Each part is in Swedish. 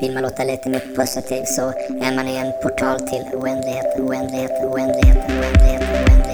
Vill man låta lite mer positiv så är man i en portal till oändlighet, oändlighet, oändlighet, oändlighet, oändlighet, oändlighet,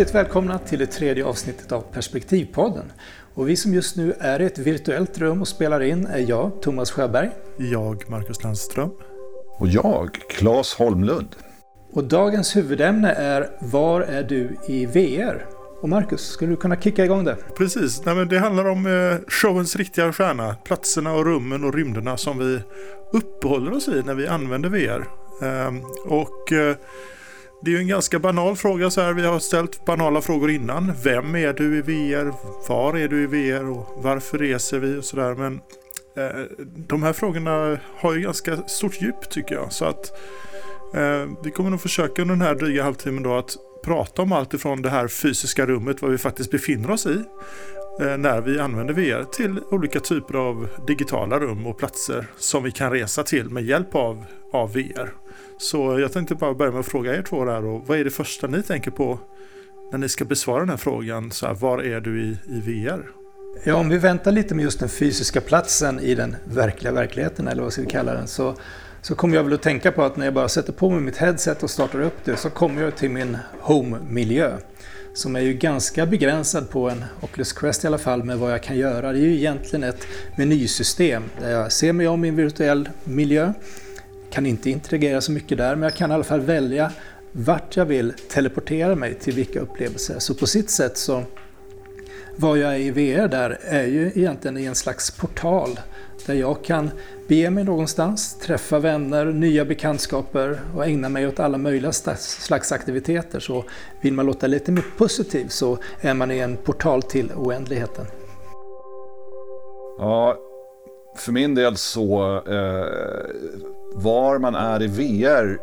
Hjärtligt välkomna till det tredje avsnittet av Perspektivpodden. Och vi som just nu är i ett virtuellt rum och spelar in är jag, Thomas Sjöberg. Jag, Marcus Landström. Och jag, Claes Holmlund. Och dagens huvudämne är Var är du i VR? Och Marcus, skulle du kunna kicka igång det? Precis, Nej, men det handlar om eh, showens riktiga stjärna. Platserna och rummen och rymderna som vi uppehåller oss i när vi använder VR. Ehm, och eh, det är ju en ganska banal fråga så här. Vi har ställt banala frågor innan. Vem är du i VR? Var är du i VR? Och varför reser vi? Och sådär. Men eh, de här frågorna har ju ganska stort djup tycker jag. Så att eh, vi kommer nog försöka under den här dryga halvtimmen då att prata om allt ifrån det här fysiska rummet, vad vi faktiskt befinner oss i eh, när vi använder VR till olika typer av digitala rum och platser som vi kan resa till med hjälp av, av VR. Så jag tänkte bara börja med att fråga er två där och vad är det första ni tänker på när ni ska besvara den här frågan? Så här, var är du i, i VR? Ja, om vi väntar lite med just den fysiska platsen i den verkliga verkligheten, eller vad ska vi kalla den, så, så kommer jag väl att tänka på att när jag bara sätter på mig mitt headset och startar upp det så kommer jag till min home-miljö. Som är ju ganska begränsad på en Oculus Quest i alla fall med vad jag kan göra. Det är ju egentligen ett menysystem där jag ser mig om i en virtuell miljö kan inte interagera så mycket där, men jag kan i alla fall välja vart jag vill teleportera mig till vilka upplevelser. Så på sitt sätt så vad jag är i VR där är ju egentligen i en slags portal där jag kan bege mig någonstans, träffa vänner, nya bekantskaper och ägna mig åt alla möjliga slags aktiviteter. Så vill man låta lite mer positiv så är man i en portal till oändligheten. Ja, för min del så eh, var man är i VR,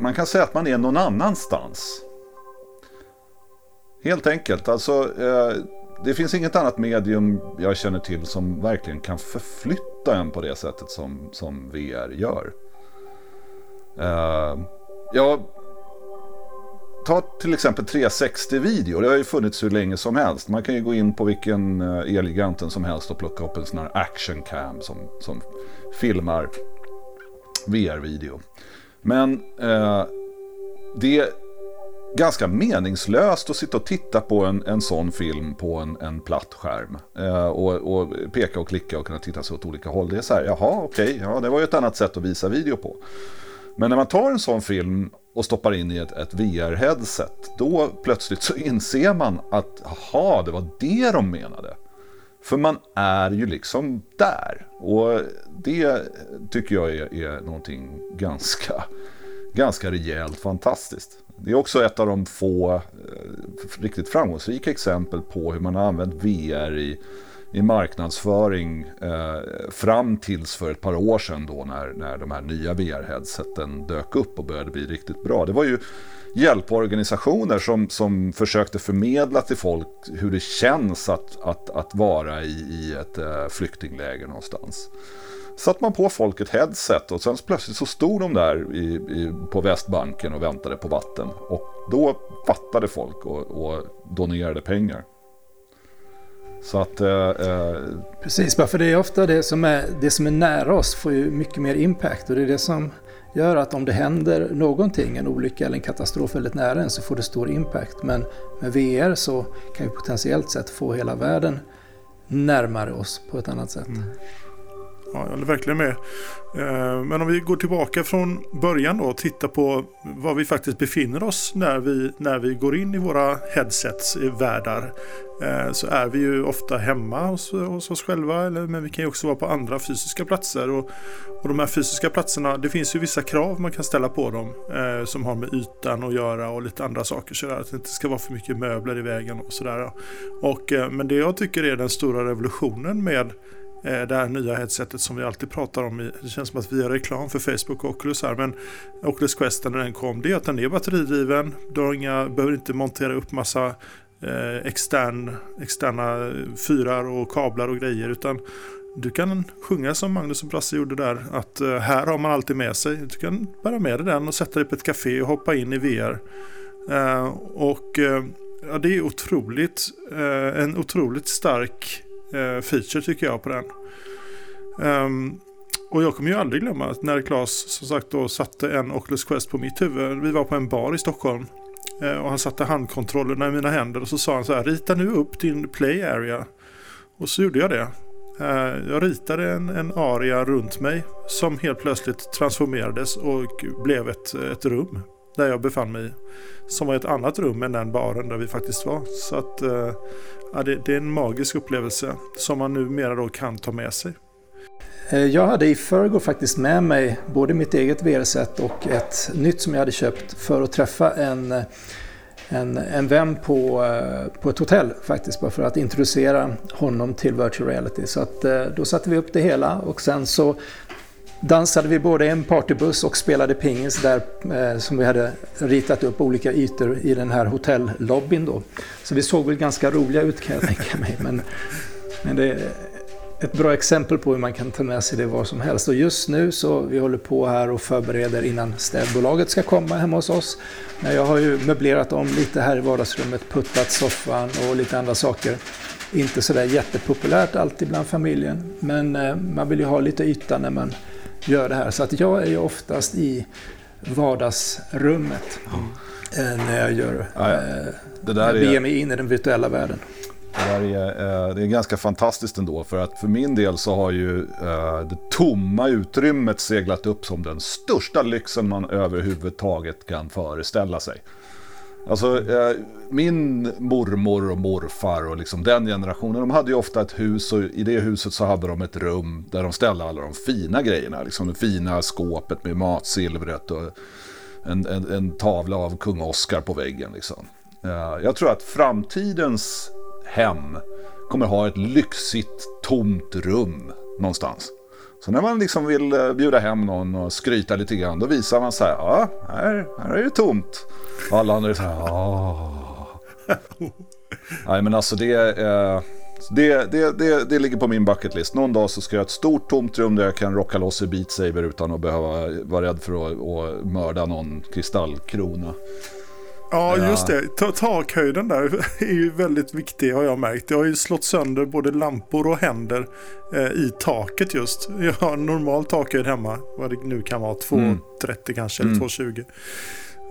man kan säga att man är någon annanstans. Helt enkelt, alltså eh, det finns inget annat medium jag känner till som verkligen kan förflytta en på det sättet som, som VR gör. Eh, jag ta till exempel 360-video. Det har ju funnits hur länge som helst. Man kan ju gå in på vilken eh, Elgiganten som helst och plocka upp en sån här action cam som, som filmar VR-video. Men eh, det är ganska meningslöst att sitta och titta på en, en sån film på en, en platt skärm. Eh, och, och, peka och klicka och kunna titta sig åt olika håll. Det är så här, jaha okej, okay, ja, det var ju ett annat sätt att visa video på. Men när man tar en sån film och stoppar in i ett, ett VR-headset, då plötsligt så inser man att jaha, det var det de menade. För man är ju liksom där. Och det tycker jag är, är någonting ganska, ganska rejält fantastiskt. Det är också ett av de få eh, riktigt framgångsrika exempel på hur man har använt VR i, i marknadsföring eh, fram tills för ett par år sedan då när, när de här nya VR-headseten dök upp och började bli riktigt bra. Det var ju hjälporganisationer som, som försökte förmedla till folk hur det känns att, att, att vara i, i ett eh, flyktingläger någonstans. Satt man på folk ett headset och sen plötsligt så stod de där i, i, på Västbanken och väntade på vatten. Och då fattade folk och, och donerade pengar. Så att... Eh, eh, Precis, bara för det är ofta det som är, det som är nära oss får ju mycket mer impact och det är det som gör att om det händer någonting, en olycka eller en katastrof väldigt nära en så får det stor impact. Men med VR så kan vi potentiellt sett få hela världen närmare oss på ett annat sätt. Mm. Ja, jag håller verkligen med. Eh, men om vi går tillbaka från början då och tittar på var vi faktiskt befinner oss när vi, när vi går in i våra headsets i världar. Eh, så är vi ju ofta hemma hos, hos oss själva, men vi kan ju också vara på andra fysiska platser. Och, och de här fysiska platserna, det finns ju vissa krav man kan ställa på dem eh, som har med ytan att göra och lite andra saker. Så att det inte ska vara för mycket möbler i vägen och sådär. Och, men det jag tycker är den stora revolutionen med Eh, det här nya headsetet som vi alltid pratar om. Det känns som att vi gör reklam för Facebook och Oculus här. Men Oculus Quest när den kom, det är att den är batteridriven. Du har inga, behöver inte montera upp massa eh, extern, externa fyrar och kablar och grejer. Utan du kan sjunga som Magnus och Brasse gjorde där. Att eh, här har man alltid med sig. Du kan bära med dig den och sätta dig på ett café och hoppa in i VR. Eh, och eh, ja, det är otroligt, eh, en otroligt stark eh, feature tycker jag på den. Um, och jag kommer ju aldrig glömma att när Claes som sagt då satte en Oculus Quest på mitt huvud. Vi var på en bar i Stockholm. Eh, och han satte handkontrollerna i mina händer och så sa han så här. Rita nu upp din play area. Och så gjorde jag det. Eh, jag ritade en, en area runt mig som helt plötsligt transformerades och blev ett, ett rum där jag befann mig. Som var ett annat rum än den baren där vi faktiskt var. Så att eh, ja, det, det, är en magisk upplevelse som man numera då kan ta med sig. Eh, jag hade i förrgår faktiskt med mig både mitt eget VR-set och ett nytt som jag hade köpt för att träffa en, en, en vän på, eh, på ett hotell faktiskt, bara för att introducera honom till virtual reality. Så att, då satte vi upp det hela och sen så dansade vi både en partybuss och spelade pingis där eh, som vi hade ritat upp olika ytor i den här hotellobbyn då. Så vi såg väl ganska roliga ut kan jag tänka mig. Men, men det är ett bra exempel på hur man kan ta med sig det var som helst. Och just nu så vi håller på här och förbereder innan städbolaget ska komma hemma hos oss. Jag har ju möblerat om lite här i vardagsrummet, puttat soffan och lite andra saker. Inte sådär jättepopulärt alltid bland familjen, men eh, man vill ju ha lite yta när man gör det här. Så att jag är ju oftast i vardagsrummet mm. när jag gör, ja, ja. Det där är... beger mig in i den virtuella världen. Det, är, eh, det är ganska fantastiskt ändå för att för min del så har ju eh, det tomma utrymmet seglat upp som den största lyxen man överhuvudtaget kan föreställa sig. Alltså, eh, min mormor och morfar och liksom den generationen, de hade ju ofta ett hus och i det huset så hade de ett rum där de ställde alla de fina grejerna. Liksom det fina skåpet med matsilvret och en, en, en tavla av kung Oscar på väggen. Liksom. Eh, jag tror att framtidens hem kommer ha ett lyxigt tomt rum någonstans. Så när man liksom vill eh, bjuda hem någon och skryta lite grann, då visar man så här, ja, här, här är det tomt. Och alla andra är så här, ja. Nej, men alltså det, eh, det, det, det, det ligger på min bucketlist. Någon dag så ska jag ha ett stort tomt rum där jag kan rocka loss i Beat Saber utan att behöva vara rädd för att, att mörda någon kristallkrona. Ja, just det. Takhöjden där är ju väldigt viktig har jag märkt. Jag har ju slått sönder både lampor och händer eh, i taket just. Jag har normal takhöjd hemma, vad det nu kan vara, 2,30 mm. kanske eller mm. 2,20.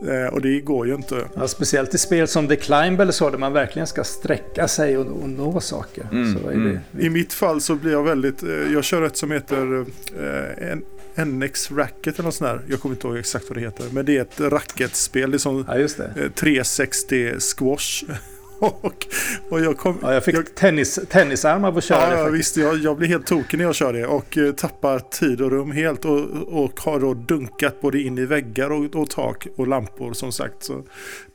Eh, och det går ju inte. Ja, speciellt i spel som The Climb eller så, där man verkligen ska sträcka sig och, och nå saker. Mm, mm. I mitt fall så blir jag väldigt, eh, jag kör ett som heter eh, en, NX Racket eller något sånt där. Jag kommer inte ihåg exakt vad det heter. Men det är ett racketspel. Det är som ja, 360 squash. och, och jag, kom, ja, jag fick jag, tennis, tennisarmar på att köra ja, det. Ja, visst, jag, jag blir helt tokig när jag kör det. Och uh, tappar tid och rum helt. Och, och har då dunkat både in i väggar och, och tak och lampor som sagt. Så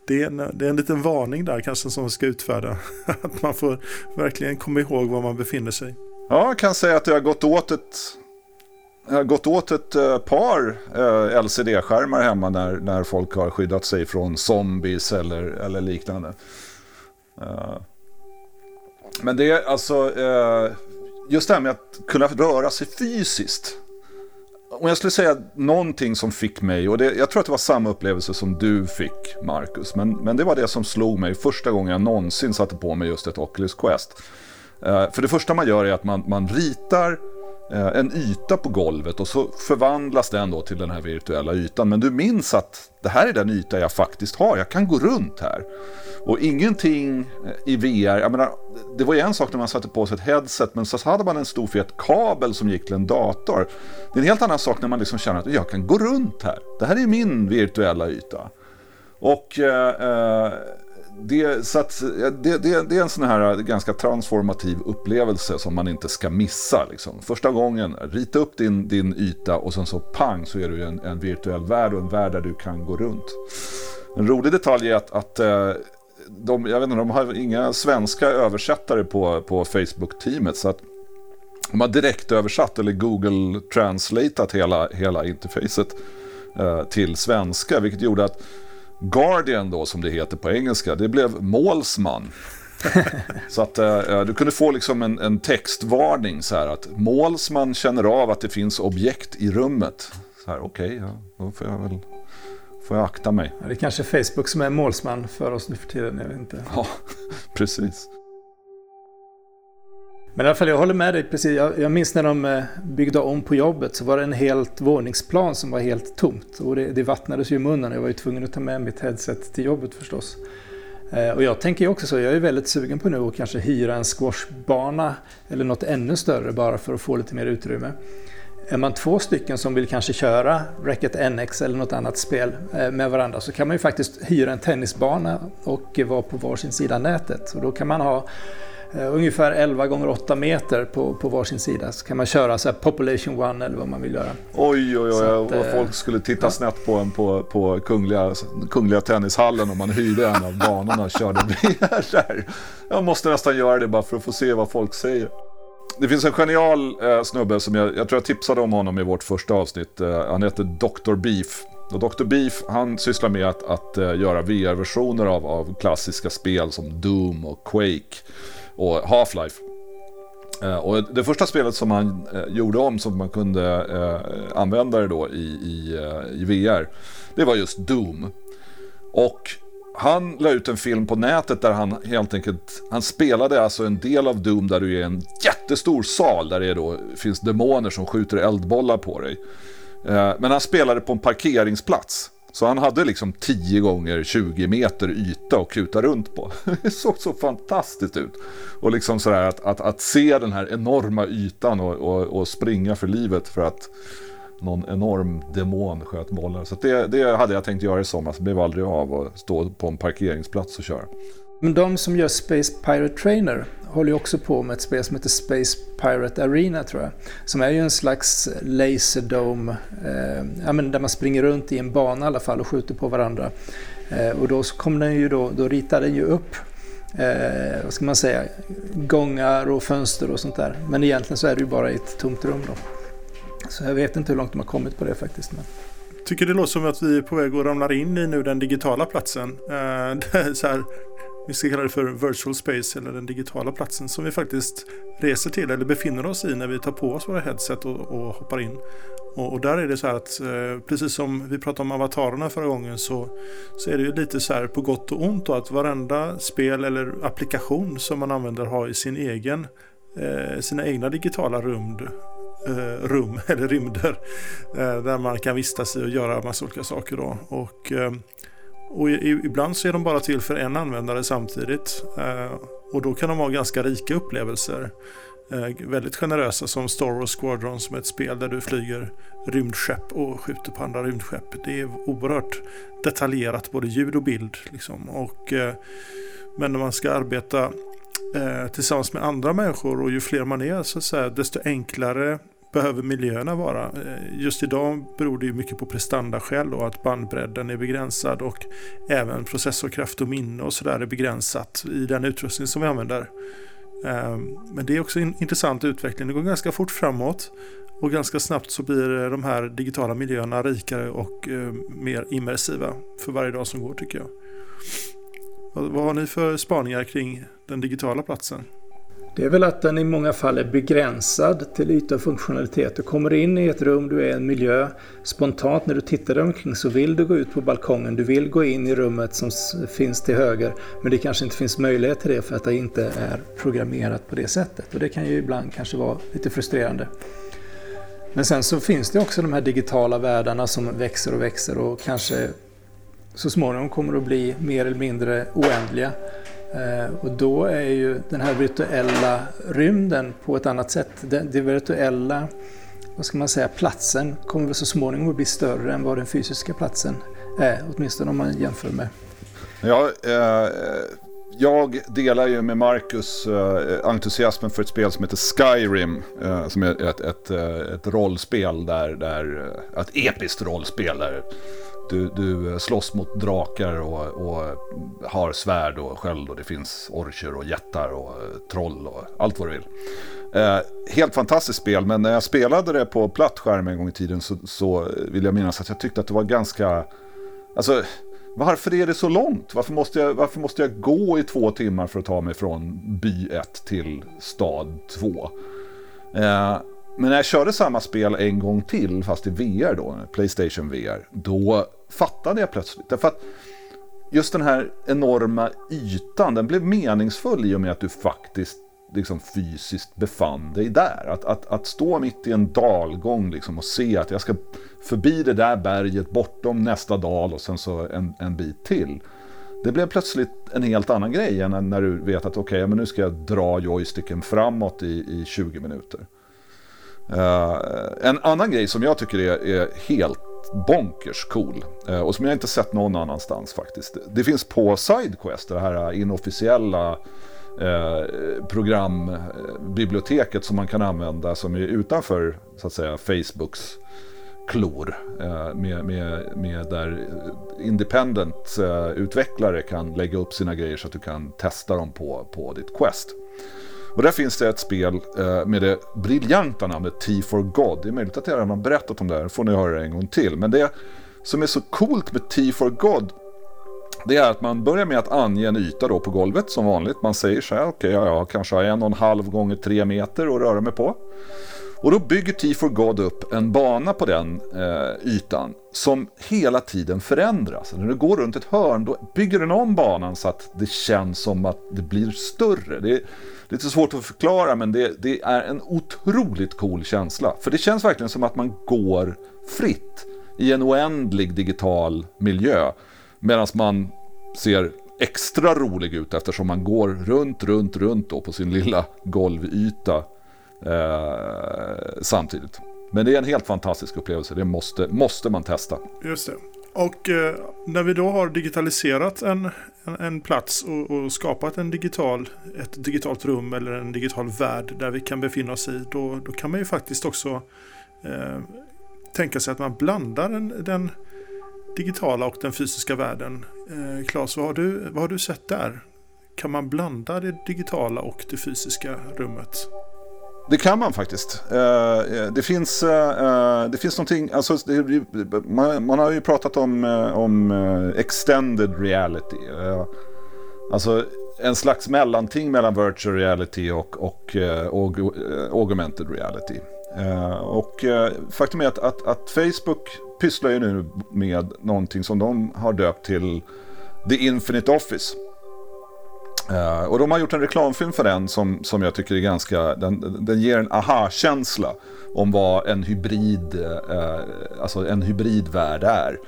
det är, en, det är en liten varning där kanske som ska utfärda. att man får verkligen komma ihåg var man befinner sig. Ja, jag kan säga att det har gått åt ett gått åt ett eh, par eh, LCD-skärmar hemma när, när folk har skyddat sig från zombies eller, eller liknande. Eh, men det är alltså just det här med att kunna röra sig fysiskt. Om jag skulle säga någonting som fick mig, och det, jag tror att det var samma upplevelse som du fick Marcus, men, men det var det som slog mig första gången jag någonsin satte på mig just ett Oculus Quest. för det första man gör är att man, man ritar Eh, en yta på golvet och så förvandlas den då till den här virtuella ytan. Men du minns att det här är den yta jag faktiskt har, jag kan gå runt här. Och ingenting eh, i VR, jag menar, det var ju en sak när man satte på sig ett headset men så hade man en stor fet kabel som gick till en dator. Det är en helt annan sak när man liksom känner att jag kan gå runt här. Det här är min virtuella yta. Och eh, eh det, så att, det, det, det, är en sån här äh, ganska transformativ upplevelse som man inte ska missa. Liksom. Första gången, rita upp din, din yta och sen så pang så är du en, en virtuell värld och en värld där du kan gå runt. En rolig detalj är att, att äh, de, jag vet inte, de har inga svenska översättare på, på Facebook-teamet. Så att de har direkt översatt eller Google translatat hela, hela interfacet eh, till svenska. Vilket gjorde att Guardian då som det heter på engelska, det blev målsman. så att eh, du kunde få liksom en, en, textvarning så här att målsman känner av att det finns objekt i rummet. Så här, okej, okay, ja, då får jag väl får jag akta mig. Ja, det är kanske Facebook som är målsman för oss nu för tiden, jag vet inte. Ja, precis. Men i alla fall, jag håller med dig precis. Jag, jag minns när de eh, byggde om på jobbet så var det en helt våningsplan som var helt tomt. Och det, det vattnades ju i munnen. Jag var ju tvungen att ta med mitt headset till jobbet förstås. Eh, och jag tänker ju också så, jag är väldigt sugen på nu att kanske hyra en squashbana eller något ännu större bara för att få lite mer utrymme. Är man två stycken som vill kanske köra Racket NX eller något annat spel eh, med varandra så kan man ju faktiskt hyra en tennisbana och vara på varsin sida nätet. Och då kan man ha ungefär 11 gånger 8 meter på, på varsin sida. Så kan man köra så Population One eller vad man vill göra. Oj, oj, oj. Att, och folk skulle titta ja. snett på en på, på kungliga, kungliga tennishallen om man hyrde en av banorna och körde VR. Jag måste nästan göra det bara för att få se vad folk säger. Det finns en genial eh, snubbe som jag, jag tror jag tipsade om honom i vårt första avsnitt. Eh, han heter Dr. Beef. Och Dr. Beef han sysslar med att, att uh, göra VR-versioner av, av klassiska spel som Doom och Quake och Half-Life. Eh, och det första spelet som han eh, gjorde om som man kunde eh, använda det då i, i, i VR, det var just Doom. Och han la ut en film på nätet där han helt enkelt, han spelade alltså en del av Doom där du är i en jättestor sal där det då finns demoner som skjuter eldbollar på dig. Men han spelade på en parkeringsplats. Så han hade liksom 10 gånger 20 meter yta att kuta runt på. Det såg så fantastiskt ut. Och liksom sådär att, att, att se den här enorma ytan och, och, och springa för livet för att någon enorm demon sköt bollar. Så det, det hade jag tänkt göra i somras, det blev aldrig av att stå på en parkeringsplats och köra. Men de som gör Space Pirate Trainer håller ju också på med ett spel som heter Space Pirate Arena tror jag. Som är ju en slags laserdome, eh, ja, men där man springer runt i en bana i alla fall och skjuter på varandra. Eh, och då kom den ju då, då ritar den ju upp eh, vad ska man säga, gångar och fönster och sånt där. Men egentligen så är det ju bara ett tomt rum då. Så jag vet inte hur långt de har kommit på det faktiskt. Men... Tycker det låter som att vi är på väg att ramla in i nu den digitala platsen. Eh, så här, vi ska kalla det för virtual space eller den digitala platsen som vi faktiskt reser till eller befinner oss i när vi tar på oss våra headset och, och hoppar in. Och, och, där är det så här att eh, precis som vi pratade om avatarerna förra gången så, så är det ju lite så här på gott och ont då att varenda spel eller applikation som man använder har i sin egen, eh, sina egna digitala rum eh, rum eller rymder eh, där man kan vistas i och göra massa olika saker. Då. Och, eh, och ibland så är de bara till för en användare samtidigt eh, och då kan de ha ganska rika upplevelser. Eh, väldigt generösa som Star Wars Squadron som är ett spel där du flyger rymdskepp och skjuter på andra rymdskepp. Det är oerhört detaljerat både ljud och bild. Liksom. Och, eh, men när man ska arbeta tillsammans med andra människor och ju fler man är så att säga, desto enklare behöver miljöerna vara. Eh, just idag beror det mycket på prestandaskäl och att bandbredden är begränsad och även processorkraft och minne och sådär är begränsat i den utrustning som vi använder. Eh, men det är också en intressant utveckling. Det går ganska fort framåt och ganska snabbt så blir de här digitala miljöerna rikare och eh, mer immersiva för varje dag som går tycker jag. Vad har ni för spaningar kring den digitala platsen? Det är väl att den i många fall är begränsad till yta och funktionalitet. Du kommer in i ett rum, du är i en miljö. Spontant när du tittar dig omkring så vill du gå ut på balkongen. Du vill gå in i rummet som finns till höger. Men det kanske inte finns möjlighet till det för att det inte är programmerat på det sättet. Och det kan ju ibland kanske vara lite frustrerande. Men sen så finns det också de här digitala världarna som växer och växer och kanske så småningom kommer att bli mer eller mindre oändliga. Eh, och då är ju den här virtuella rymden på ett annat sätt. Den, det virtuella, vad ska man säga, platsen kommer väl så småningom att bli större än vad den fysiska platsen är, åtminstone om man jämför med. Ja, eh, jag delar ju med Marcus eh, entusiasmen för ett spel som heter Skyrim. Eh, som är ett, ett, eh, ett rollspel där, där, ett episkt rollspel där du, du slåss mot drakar och, och har svärd och sköld och det finns orcher och jättar och troll och allt vad du vill. Eh, helt fantastiskt spel, men när jag spelade det på platt skärm en gång i tiden så, så vill jag minnas att jag tyckte att det var ganska... Alltså, varför är det så långt? Varför måste, jag, varför måste jag gå i två timmar för att ta mig från by 1 till stad 2? Eh, men när jag körde samma spel en gång till, fast i VR då, Playstation VR, då fattade jag plötsligt. Därför att just den här enorma ytan, den blev meningsfull i och med att du faktiskt liksom fysiskt befann dig där. Att, att, att stå mitt i en dalgång liksom och se att jag ska förbi det där berget, bortom nästa dal och sen så en, en bit till. Det blev plötsligt en helt annan grej än när du vet att okej, okay, men nu ska jag dra joysticken framåt i, i 20 minuter. Uh, en annan grej som jag tycker är, är helt bonkers cool uh, och som jag inte sett någon annanstans faktiskt. Det finns på Sidequest, det här inofficiella Eh, programbiblioteket som man kan använda som är utanför så att säga Facebooks klor. Eh, med, med, med där independent-utvecklare eh, kan lägga upp sina grejer så att du kan testa dem på, på ditt Quest. Och där finns det ett spel med det briljanta namnet T for God. Det är möjligt att jag redan har berättat om det här, får ni höra det en gång till. Men det som är så coolt med T for God det är att man börjar med att ange en yta då på golvet som vanligt. Man säger så här, okej, okay, jag kanske har en och en halv gånger tre meter att röra mig på. Och då bygger T for God upp en bana på den eh, ytan som hela tiden förändras. När du går runt ett hörn då bygger den om banan så att det känns som att det blir större. Det är lite svårt att förklara men det, det är en otroligt cool känsla. För det känns verkligen som att man går fritt i en oändlig digital miljö. Medan man ser extra rolig ut eftersom man går runt, runt, runt då på sin lilla golvyta eh, samtidigt. Men det är en helt fantastisk upplevelse. Det måste, måste man testa. Just det. Och eh, när vi då har digitaliserat en, en, en plats och, och, skapat en digital, ett digitalt rum eller en digital värld där vi kan befinna oss i, då, då kan man ju faktiskt också eh, tänka sig att man blandar den, den digitala och den fysiska världen. Eh, Claes, vad har, du, vad har du sett där? Kan man blanda det digitala och det fysiska rummet? Det kan man faktiskt. Eh, eh, det finns, eh, det finns någonting, alltså, man, har ju pratat om, om extended reality. Alltså en slags mellanting mellan virtual reality och, och, och augmented reality. Eh, och eh, faktum är att, att, att Facebook pysslar ju nu med någonting som de har döpt till The Infinite Office. Uh, och de har gjort en reklamfilm för den som, som jag tycker är ganska, den, den ger en aha-känsla om vad en hybrid, alltså en hybridvärld är.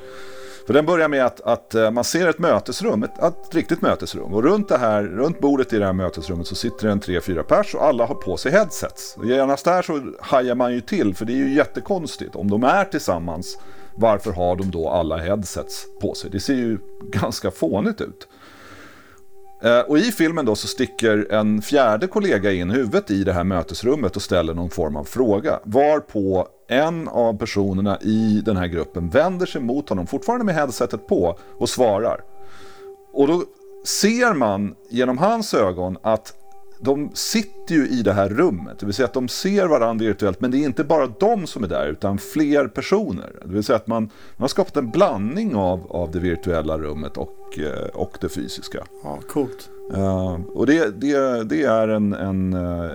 För den börjar med att, att eh, man ser ett mötesrum, ett, ett, riktigt mötesrum. Och runt, det här, runt bordet i det här mötesrummet så sitter det en tre, fyra pers och alla har på sig headsets. Och genast där så hajar man ju till, för det är ju jättekonstigt. Om de är tillsammans, varför har de då alla headsets på sig? Det ser ju ganska fånigt ut. Eh, och i filmen då så sticker en fjärde kollega in huvudet i det här mötesrummet och ställer någon form av fråga. Varpå en av personerna i den här gruppen vänder sig mot honom, fortfarande med headsetet på, och svarar. Och då ser man genom hans ögon att de sitter ju i det här rummet, det vill säga att de ser varandra virtuellt, men det är inte bara de som är där, utan fler personer. Det vill säga att man, man har skapat en blandning av, av det virtuella rummet och, eh, och det fysiska. Ja, coolt. Uh, och det, det, det, är en, en uh,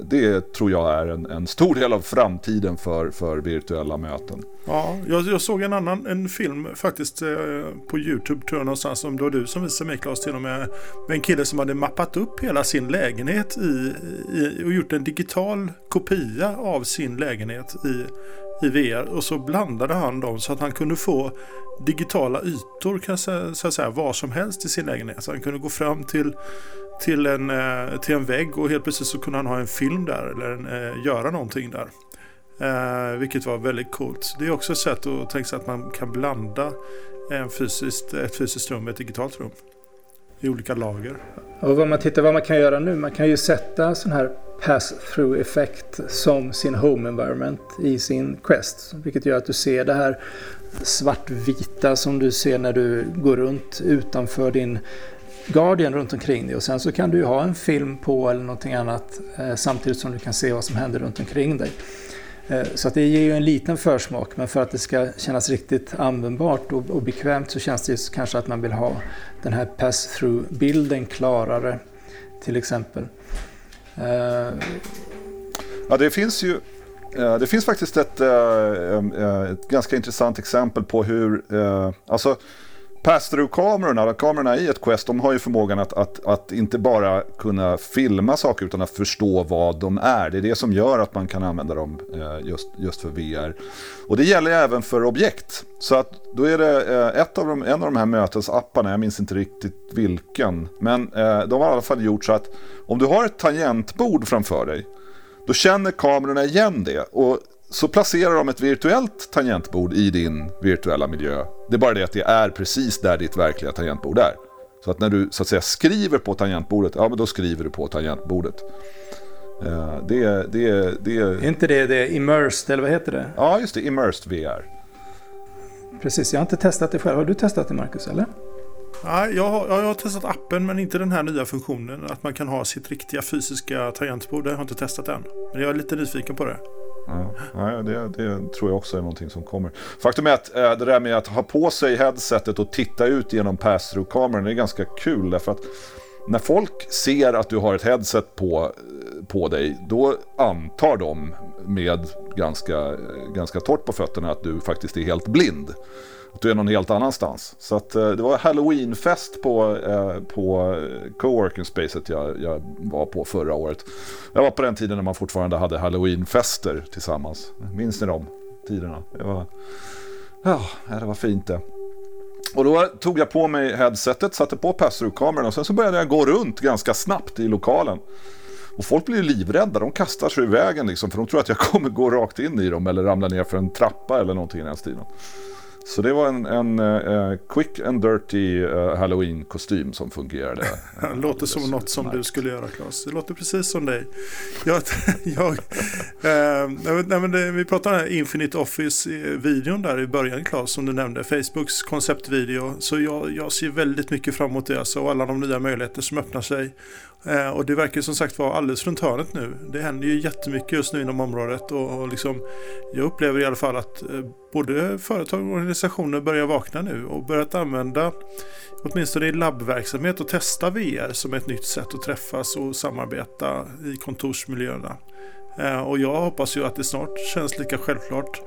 det tror jag är en, en, stor del av framtiden för, för virtuella möten. Ja, jag, jag såg en annan en film faktiskt uh, på YouTube tror jag någonstans som det var du som visade mig Claes till och med. Med en kille som hade mappat upp hela sin lägenhet i, i, och gjort en digital kopia av sin lägenhet i, i VR och så blandade han dem så att han kunde få digitala ytor kan så, så att säga var som helst i sin lägenhet. Så han kunde gå fram till, till, en, eh, till en vägg och helt plötsligt så kunde han ha en film där eller en, eh, göra någonting där. Eh, vilket var väldigt coolt. Det är också ett sätt att tänka sig att man kan blanda en fysiskt, ett fysiskt rum med ett digitalt rum. I olika lager. Och vad man tittar vad man kan göra nu, man kan ju sätta sån här pass-through effekt som sin home environment i sin Quest. Vilket gör att du ser det här svartvita som du ser när du går runt utanför din Guardian runt omkring dig och sen så kan du ha en film på eller någonting annat eh, samtidigt som du kan se vad som händer runt omkring dig. Eh, så att det ger ju en liten försmak men för att det ska kännas riktigt användbart och, och bekvämt så känns det ju kanske att man vill ha den här pass-through-bilden klarare till exempel. Eh, ja, det finns ju eh, det finns faktiskt ett, eh, ett ganska intressant exempel på hur, alltså Pass-through-kamerorna, kamerorna i ett Quest, de har ju förmågan att, att, att, inte bara kunna filma saker utan att förstå vad de är. Det är det som gör att man kan använda dem eh, just, just för VR. Och det gäller även för objekt. Så att då är det eh, ett av de, en av de här mötesapparna, jag minns inte riktigt vilken, men eh, de har i alla fall gjort så att om du har ett tangentbord framför dig, då känner kamerorna igen det. Och så placerar de ett virtuellt tangentbord i din virtuella miljö. Det är bara det att det är precis där ditt verkliga tangentbord är. Så att när du så att säga skriver på tangentbordet, ja men då skriver du på tangentbordet. Uh, det, det, det, är inte det, det är immersed, eller vad heter det? Ja, just det, immersed VR. Precis, jag har inte testat det själv. Har du testat det Marcus, eller? Nej, jag har, jag har testat appen men inte den här nya funktionen. Att man kan ha sitt riktiga fysiska tangentbord. Det har jag inte testat än. Men jag är lite nyfiken på det. Ja, det, det, tror jag också är någonting som kommer. Faktum är att äh, det där med att ha på sig headsetet och titta ut genom pass-through-kameran är ganska kul. Därför att när folk ser att du har ett headset på, eh, på dig, då antar de med ganska, eh, ganska torrt på fötterna att du faktiskt är helt blind att du är någon helt annanstans. Så att, eh, det var halloweenfest på, eh, på eh, coworking spacet jag, jag var på förra året. Jag var på den tiden när man fortfarande hade halloweenfester tillsammans. Minns ni de tiderna? Det var, ja, det var fint det. Och då tog jag på mig headsetet, satte på pass-through-kameran och sen så började jag gå runt ganska snabbt i lokalen. Och folk blir livrädda, de kastar sig i vägen liksom för de tror att jag kommer gå rakt in i dem eller ramla ner för en trappa eller någonting i den stilen. Så det var en, en uh, quick and dirty uh, halloween-kostym som fungerade. Det låter som något som du skulle göra Claes. Det låter precis som dig. Jag, jag, uh, nej, men det, vi pratade om Infinite Office-videon där i början Claes som du nämnde. Facebooks konceptvideo. Så jag, jag ser väldigt mycket fram emot det. Alltså, och alla de nya möjligheter som öppnar sig. Eh, och det verkar som sagt vara alldeles runt hörnet nu. Det händer ju jättemycket just nu inom området och, och liksom, jag upplever i alla fall att eh, både företag och organisationer börjar vakna nu och börjat använda åtminstone i labbverksamhet och testa VR som ett nytt sätt att träffas och samarbeta i kontorsmiljöerna. Eh, och jag hoppas ju att det snart känns lika självklart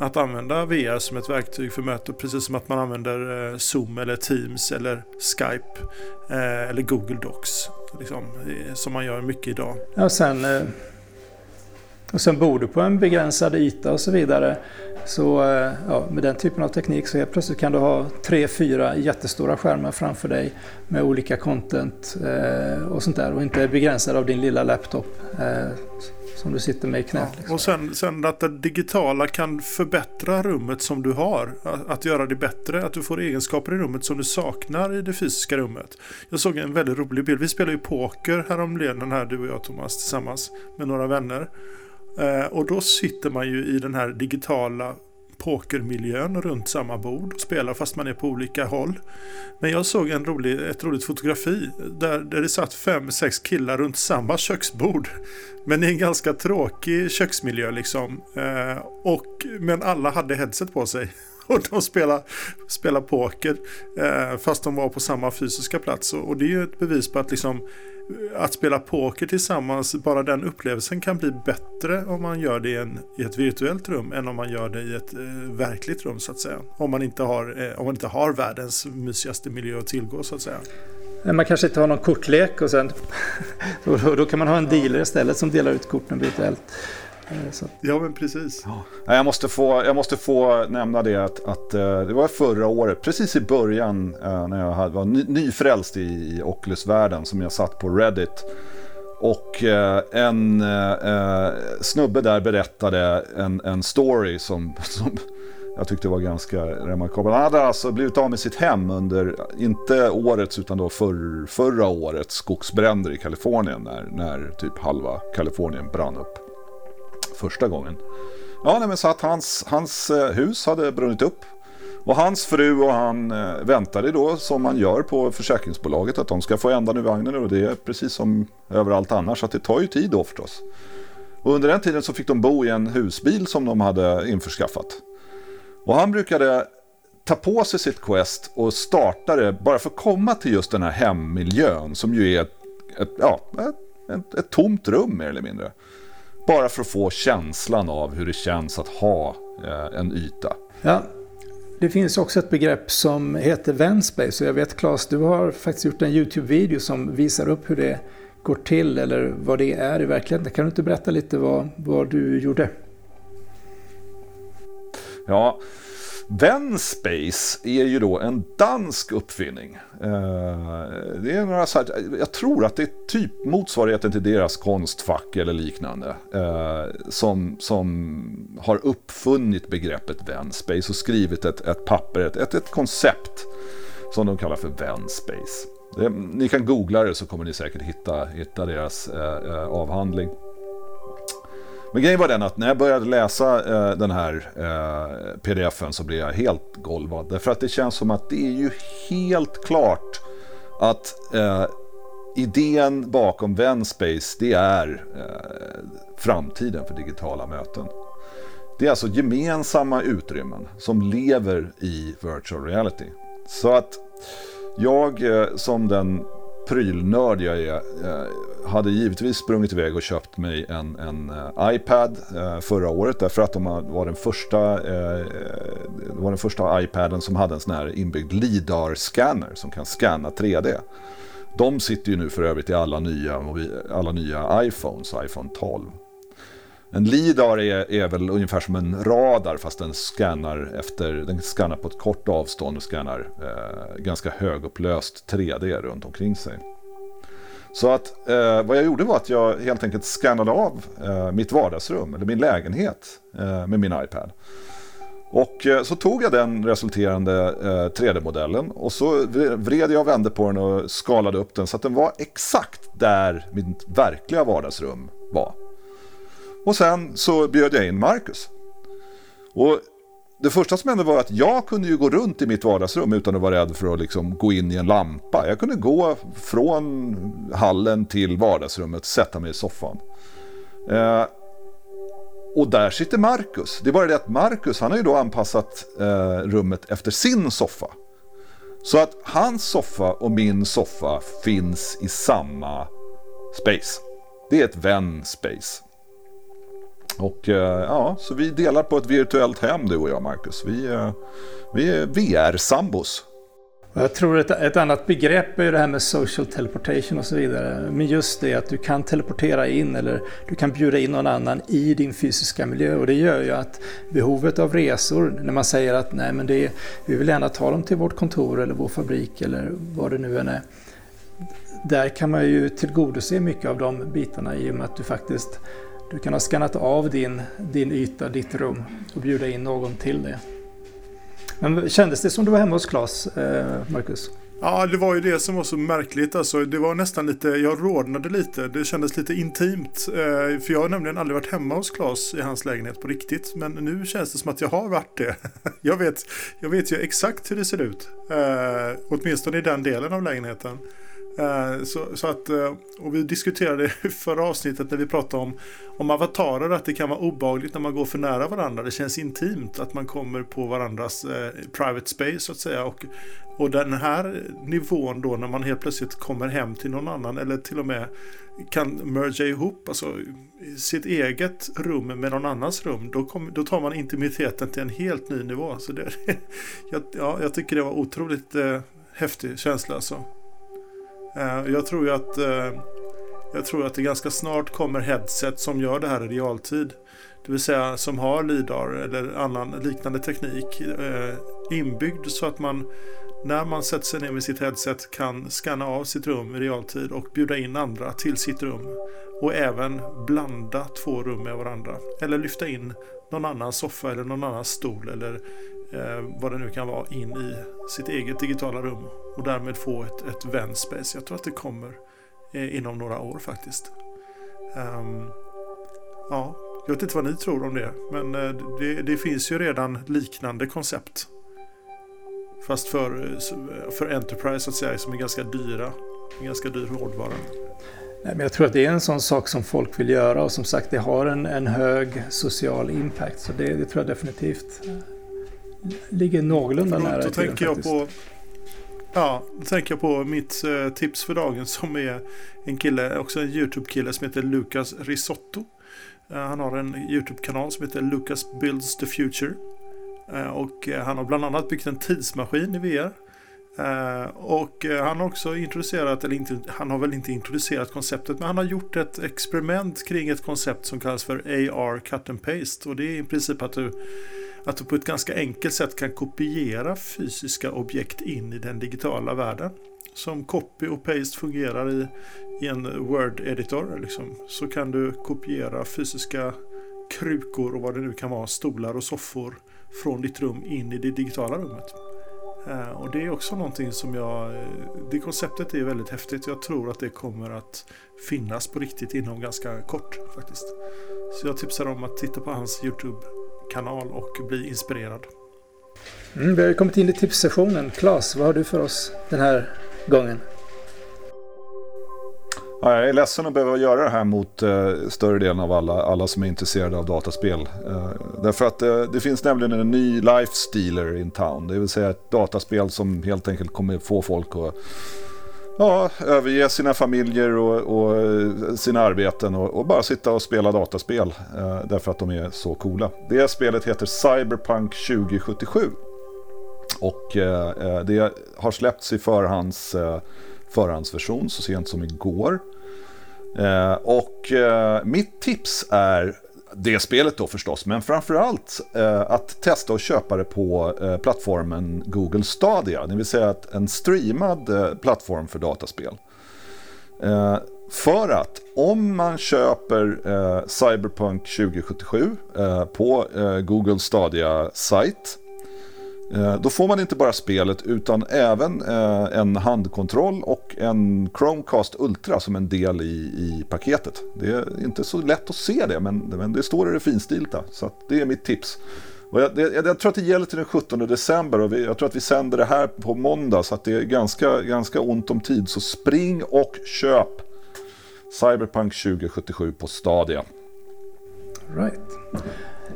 att använda VR som ett verktyg för möten Precis som att man använder eh, Zoom eller Teams eller Skype eh, eller Google Docs. Liksom, som man gör mycket idag. Ja, sen, och sen bor du på en begränsad yta och så vidare. Så ja, med den typen av teknik så helt plötsligt kan du ha tre, fyra jättestora skärmar framför dig med olika content och sånt där och inte begränsad av din lilla laptop som du sitter med i knät. Ja, liksom. Och sen, sen att det digitala kan förbättra rummet som du har. Att, att, göra det bättre, att du får egenskaper i rummet som du saknar i det fysiska rummet. Jag såg en väldigt rolig bild. Vi spelade ju poker häromleden här, du och jag Thomas, tillsammans med några vänner. Eh, och då sitter man ju i den här digitala pokermiljön runt samma bord och spelar fast man är på olika håll. Men jag såg en rolig, ett roligt fotografi där, där det satt fem, sex killar runt samma köksbord. Men i en ganska tråkig köksmiljö liksom. Eh, och, men alla hade headset på sig. Och de spelade, spelar poker eh, fast de var på samma fysiska plats. Och, och det är ju ett bevis på att liksom eh, att spela poker tillsammans, bara den upplevelsen kan bli bättre om man gör det i, en, i ett virtuellt rum än om man gör det i ett eh, verkligt rum så att säga. Om man, inte har, eh, om man inte har världens mysigaste miljö att tillgå så att säga. Man kanske inte har någon kortlek och sen då, då kan man ha en dealer istället som delar ut korten virtuellt. Eh, så. Ja, men precis. Ja. Jag, måste få, jag måste få nämna det att, att eh, det var förra året, precis i början eh, när jag var ny, nyfrälst i, i Oculus-världen som jag satt på Reddit. Och en snubbe där berättade en, en story som, som jag tyckte var ganska remarkabel. Han hade alltså blivit av med sitt hem under, inte årets utan då för, förra årets skogsbränder i Kalifornien när, när typ halva Kalifornien brann upp första gången. Ja, nej, men så att hans, hans eh, hus hade brunnit upp. Och hans fru och han eh, väntade då som man gör på försäkringsbolaget att de ska få ändan ur vagnen och det är precis som överallt annars att det tar ju tid då förstås. Och under den tiden så fick de bo i en husbil som de hade införskaffat. Och han brukade ta på sig sitt quest och starta det bara för att komma till just den här hemmiljön som ju är ett, ett ja, ett, ett, ett tomt rum mer eller mindre. Bara för att få känslan av hur det känns att ha eh, en yta. Ja, det finns också ett begrepp som heter Venspace. Och jag vet Claes, du har faktiskt gjort en YouTube-video som visar upp hur det går till eller vad det är i verkligheten. Kan du inte berätta lite vad, vad du gjorde? Ja, Venspace är ju då en dansk uppfinning. Eh, det är några så här, jag tror att det är typ motsvarigheten till deras konstfack eller liknande. Eh, som, som har uppfunnit begreppet Venspace och skrivit ett, ett papper, ett, ett, ett koncept som de kallar för Venspace. Det, ni kan googla det så kommer ni säkert hitta, hitta deras eh, avhandling. Men grejen var den att när jag började läsa eh, den här eh, pdfen så blev jag helt golvad. Därför att det känns som att det är ju helt klart att eh, idén bakom Venspace det är eh, framtiden för digitala möten. Det är alltså gemensamma utrymmen som lever i virtual reality. Så att jag eh, som den prylnörd jag är eh, hade givetvis sprungit iväg och köpt mig en, en eh, iPad eh, förra året därför att de var den första, det var den första iPaden som hade en sån här inbyggd LIDAR-scanner som kan scanna 3D. De sitter ju nu för övrigt i alla nya, alla nya iPhones, iPhone 12. En LIDAR är, är väl ungefär som en radar fast den scannar, efter, den scannar på ett kort avstånd och scannar eh, ganska högupplöst 3D runt omkring sig. Så att eh, vad jag gjorde var att jag helt enkelt scannade av eh, mitt vardagsrum, eller min lägenhet, eh, med min iPad. Och eh, så tog jag den resulterande eh, 3D-modellen och så vred jag och vände på den och skalade upp den så att den var exakt där mitt verkliga vardagsrum var. Och sen så bjöd jag in Marcus. Och det första som hände var att jag kunde ju gå runt i mitt vardagsrum utan att vara rädd för att liksom gå in i en lampa. Jag kunde gå från hallen till vardagsrummet, sätta mig i soffan. Eh, och där sitter Marcus. Det är bara det att Marcus, han har ju då anpassat eh, rummet efter sin soffa. Så att hans soffa och min soffa finns i samma space. Det är ett vän-space. Och eh, ja, så vi delar på ett virtuellt hem du och jag Marcus. Vi, eh, vi är VR-sambos. Jag tror ett, ett annat begrepp är det här med social teleportation och så vidare. Men just det att du kan teleportera in eller du kan bjuda in någon annan i din fysiska miljö. Och det gör ju att behovet av resor, när man säger att nej men det är, vi vill gärna ta dem till vårt kontor eller vår fabrik eller vad det nu än är. Där kan man ju tillgodose mycket av de bitarna i och med att du faktiskt du kan ha skannat av din, din yta, ditt rum och bjuda in någon till det. Men kändes det som du var hemma hos Claes, eh, Marcus? Ja, det var ju det som var så märkligt. Alltså, det var nästan lite, jag rodnade lite. Det kändes lite intimt. Eh, för jag har nämligen aldrig varit hemma hos Claes i hans lägenhet på riktigt. Men nu känns det som att jag har varit det. jag, vet, jag vet ju exakt hur det ser ut. Eh, åtminstone i den delen av lägenheten. Eh, så, så, att, eh, och vi diskuterade i förra avsnittet när vi pratade om, om avatarer att det kan vara obagligt när man går för nära varandra. Det känns intimt att man kommer på varandras eh, private space så att säga. Och, och den här nivån då när man helt plötsligt kommer hem till någon annan eller till och med kan merga ihop alltså, sitt eget rum med någon annans rum. Då, kom, då tar man intimiteten till en helt ny nivå. Så det, jag, ja, jag tycker det var otroligt eh, häftig känsla. Alltså. Eh, jag tror ju att eh, jag tror att det ganska snart kommer headset som gör det här i realtid. Det vill säga som har LIDAR eller annan liknande teknik eh, inbyggd så att man när man sätter sig ner med sitt headset kan scanna av sitt rum i realtid och bjuda in andra till sitt rum. Och även blanda två rum med varandra. Eller lyfta in någon annan soffa eller någon annan stol eller eh, vad det nu kan vara in i sitt eget digitala rum. Och därmed få ett, ett vänspace. Jag tror att det kommer eh, inom några år faktiskt. Um, ja, jag vet inte vad ni tror om det. Men eh, det, det finns ju redan liknande koncept Fast för, eh, för Enterprise att säga, som är ganska dyra. En ganska dyr hårdvara. Nej, men jag tror att det är en sån sak som folk vill göra och som sagt det har en, en hög social impact. Så det, det tror jag definitivt ligger någorlunda nära då tänker jag på Ja, då tänker jag på mitt eh, tips för dagen som är en kille, också en YouTube-kille som heter Lucas Risotto. Eh, han har en YouTube-kanal som heter Lucas Builds the Future. Eh, och han har bland annat byggt en tidsmaskin i VR. Och han har också introducerat, eller inte, han har väl inte introducerat konceptet, men han har gjort ett experiment kring ett koncept som kallas för AR cut and paste. Och det är i princip att du, att du på ett ganska enkelt sätt kan kopiera fysiska objekt in i den digitala världen. Som copy och paste fungerar i, i en Word-editor. Liksom, så kan du kopiera fysiska krukor och vad det nu kan vara, stolar och soffor från ditt rum in i det digitala rummet. Eh, och det är också någonting som jag, eh, det konceptet är väldigt häftigt. Jag tror att det kommer att finnas på riktigt inom ganska kort faktiskt. Så jag tipsar om att titta på hans YouTube YouTube-kanal och bli inspirerad. Mm, vi har kommit in i tipssessionen. Claes, vad har du för oss den här gången? Ja, jag är ledsen att behöva göra det här mot eh, större delen av alla, alla som är intresserade av dataspel. Eh, därför att eh, det finns nämligen en ny life stealer in town. Det vill säga ett dataspel som helt enkelt kommer få folk att ja, överge sina familjer och, och eh, sina arbeten och, och, bara sitta och spela dataspel. Eh, därför att de är så coola. Det spelet heter Cyberpunk 2077. Och eh, eh, det har släppts i förhands eh, förhandsversion så sent som igår. Eh, och eh, mitt tips är det spelet då förstås, men framförallt eh, att testa och köpa det på eh, plattformen Google Stadia, det vill säga en streamad eh, plattform för dataspel. Eh, för att om man köper eh, Cyberpunk 2077 eh, på eh, Google Stadia-sajt Eh, Eh, då får man inte bara spelet utan även eh, en handkontroll och en Chromecast Ultra som en del i, i paketet. Det är inte så lätt att se det men, men det står i det finstilta. Så det är mitt tips. Och jag, det, jag, tror att det gäller till den 17 december och vi, jag tror att vi sänder det här på måndag så att det är ganska, ganska ont om tid. Så spring och köp Cyberpunk 2077 på Stadia. Right.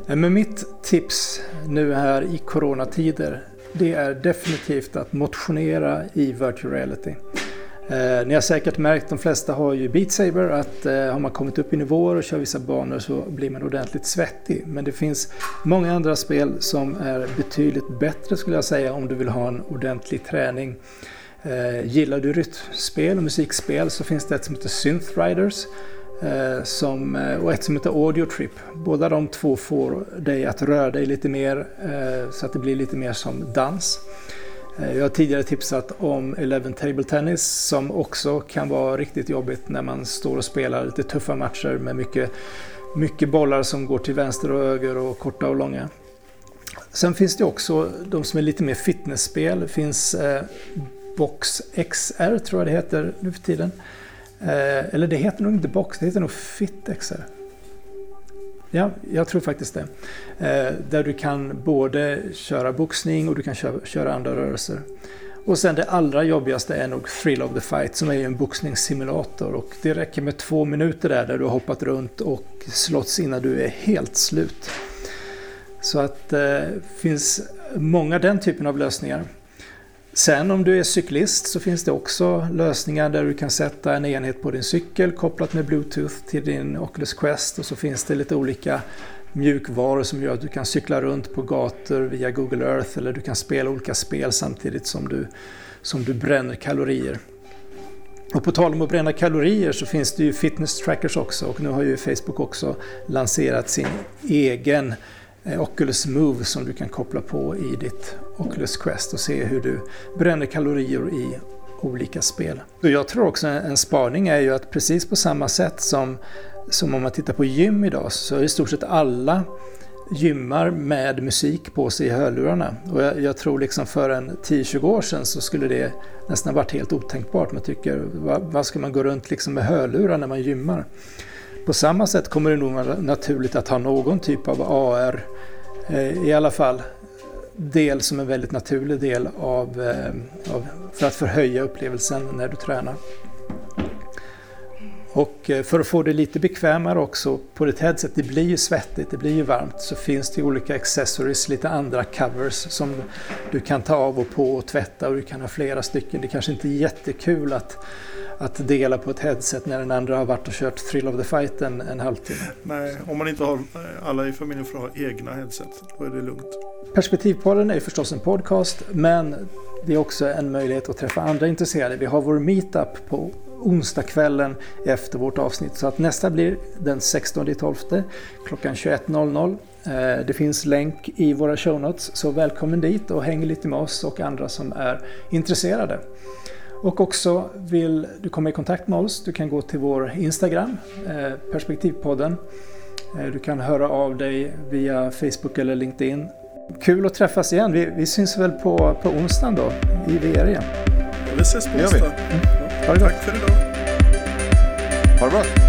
Eh, men mitt tips nu här i coronatider det är definitivt att motionera i virtual reality. Eh, ni har säkert märkt, de flesta har ju Beat Saber, att eh, har man kommit upp i nivåer och kör vissa banor så blir man ordentligt svettig. Men det finns många andra spel som är betydligt bättre skulle jag säga om du vill ha en ordentlig träning. Eh, gillar du rytmspel och musikspel så finns det ett som heter Synth Riders Eh, som, eh, och ett som heter Audio Trip. Båda de två får dig att röra dig lite mer eh, så att det blir lite mer som dans. Jag har tidigare tipsat om Eleven Table Tennis som också kan vara riktigt jobbigt när man står och spelar lite tuffa matcher med mycket, mycket bollar som går till vänster och höger och korta och långa. Sen finns det också de som är lite mer fitnessspel. Det finns Box XR tror jag det heter nu för tiden. Eh, eller det heter nog inte Box, det heter nog fitexer. Ja, jag tror faktiskt det. Eh, där du kan både köra boxning och du kan köra, köra andra rörelser. Och sen det allra jobbigaste är nog Thrill of the Fight som är en boxningssimulator. Och det räcker med två minuter där, där du har hoppat runt och slåtts innan du är helt slut. Så att det eh, finns många den typen av lösningar. Sen om du är cyklist så finns det också lösningar där du kan sätta en enhet på din cykel kopplat med Bluetooth till din Oculus Quest och så finns det lite olika mjukvaror som gör att du kan cykla runt på gator via Google Earth eller du kan spela olika spel samtidigt som du, som du bränner kalorier. Och på tal om att bränna kalorier så finns det ju fitness trackers också och nu har ju Facebook också lanserat sin egen Eh, Oculus Move som du kan koppla på i ditt Oculus Quest och se hur du bränner kalorier i olika spel. Och jag tror också en spaning är ju att precis på samma sätt som, som om man tittar på gym idag så är i stort sett alla gymmar med musik på sig i hörlurarna. Och jag, jag tror liksom för en 10-20 år sedan så skulle det nästan varit helt otänkbart. Man tycker, vad, vad ska man gå runt liksom med hörlurar när man gymmar? På samma sätt kommer det nog vara naturligt att ha någon typ av AR, eh, i alla fall del som en väldigt naturlig del av, eh, av, för att förhöja upplevelsen när du tränar. Och eh, för att få det lite bekvämare också på ditt headset, det blir ju svettigt, det blir ju varmt, så finns det olika accessories, lite andra covers som du kan ta av och på och tvätta och du kan ha flera stycken. Det kanske inte är jättekul att, att dela på ett headset när den andra har varit och kört Thrill of the Fight en, en halvtimme. Nej, om man inte har alla i familjen får ha egna headset, då är det lugnt. Perspektivpodden är förstås en podcast, men det är också en möjlighet att träffa andra intresserade. Vi har vår meetup på onsdagskvällen efter vårt avsnitt. Så att nästa blir den 16.12 klockan 21.00. Eh, det finns länk i våra show notes, så välkommen dit och häng lite med oss och andra som är intresserade. Och också vill du komma i kontakt med oss, du kan gå till vår Instagram, eh, Perspektivpodden. Eh, du kan höra av dig via Facebook eller LinkedIn. Kul att träffas igen. Vi, vi syns väl på, på onsdagen då, i VR igen. Vi ses på onsdag. Mm. Ha det Tack för idag. Ha det bra.